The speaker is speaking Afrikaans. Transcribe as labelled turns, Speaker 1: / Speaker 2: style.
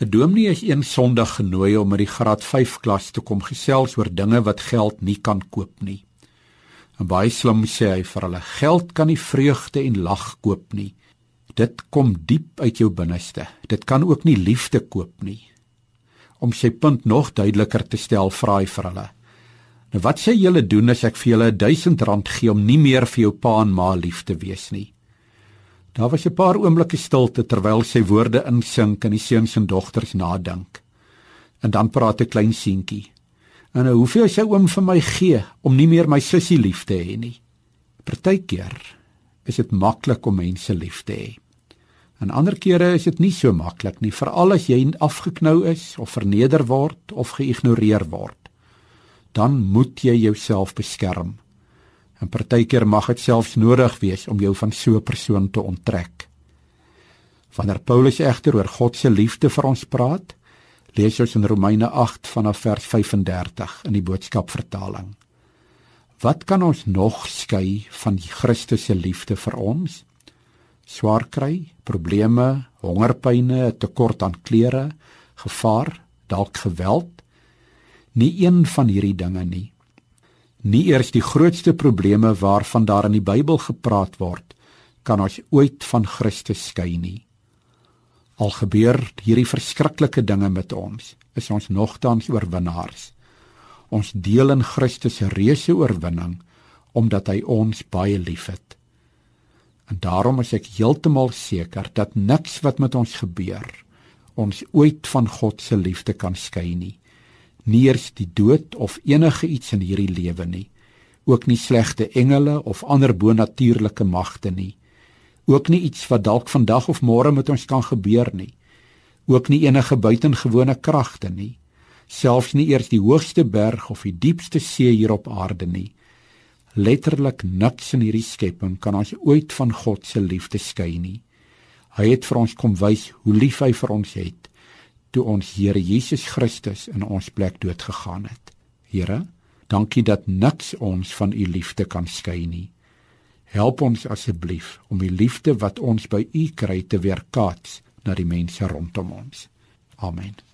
Speaker 1: 'n Dominee is een Sondag genooi om met die graad 5 klas te kom gesels oor dinge wat geld nie kan koop nie. En baie slim sê hy vir hulle: "Geld kan nie vreugde en lag koop nie. Dit kom diep uit jou binneste. Dit kan ook nie liefde koop nie." Om sy punt nog duideliker te stel, vra hy vir hulle: "Nou wat sê julle doen as ek vir julle 1000 rand gee om nie meer vir jou pa en ma lief te wees nie?" Daar was 'n paar oomblikke stilte terwyl sy woorde insink in die seuns en dogters nadink. En dan praat 'n klein seentjie. En nou, hoeveel sy oom vir my gee om nie meer my sussie lief te hê nie. Partykeer is dit maklik om mense lief te hê. En ander kere is dit nie so maklik nie, veral as jy afgeknou is of verneder word of geïgnoreer word. Dan moet jy jouself beskerm. En partykeer mag dit selfs nodig wees om jou van so 'n persoon te onttrek. Wanneer Paulus egter oor God se liefde vir ons praat, lees ons in Romeine 8 vanaf vers 35 in die boodskap vertaling. Wat kan ons nog skei van die Christus se liefde vir ons? Swaar kry, probleme, hongerpyne, tekort aan klere, gevaar, dalk geweld? Nie een van hierdie dinge nie nie eers die grootste probleme waarvan daar in die Bybel gepraat word, kan ons ooit van Christus skei nie. Al gebeur hierdie verskriklike dinge met ons, is ons nogtans oorwinnaars. Ons deel in Christus se reuse oorwinning omdat hy ons baie liefhet. En daarom is ek heeltemal seker dat niks wat met ons gebeur ons ooit van God se liefde kan skei nie nie eers die dood of enige iets in hierdie lewe nie. Ook nie slegte engele of ander bonatuurlike magte nie. Ook nie iets wat dalk vandag of môre met ons kan gebeur nie. Ook nie enige buitengewone kragte nie. Selfs nie eers die hoogste berg of die diepste see hier op aarde nie. Letterlik niks in hierdie skepping kan ons ooit van God se liefde skei nie. Hy het vir ons kom wys hoe lief hy vir ons het toe ons Here Jesus Christus in ons plek dood gegaan het. Here, dankie dat niks ons van u liefde kan skei nie. Help ons asseblief om die liefde wat ons by u kry te weerkaats na die mense rondom ons. Amen.